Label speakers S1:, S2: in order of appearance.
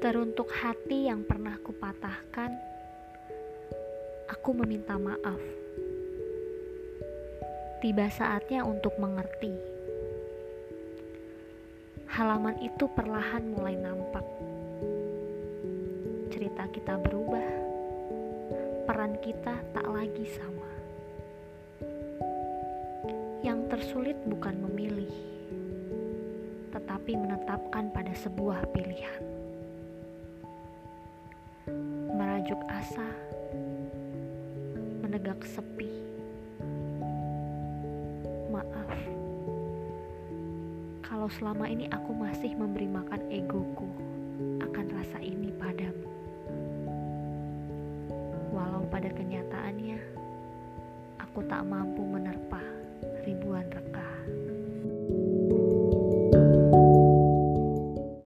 S1: Teruntuk hati yang pernah kupatahkan, aku meminta maaf. Tiba saatnya untuk mengerti. Halaman itu perlahan mulai nampak. Cerita kita berubah. Peran kita tak lagi sama. Yang tersulit bukan memilih, tetapi menetapkan pada sebuah pilihan. Merajuk asa, menegak sepi. Maaf, kalau selama ini aku masih memberi makan egoku akan rasa ini padamu. Walau pada kenyataannya, aku tak mampu menerpa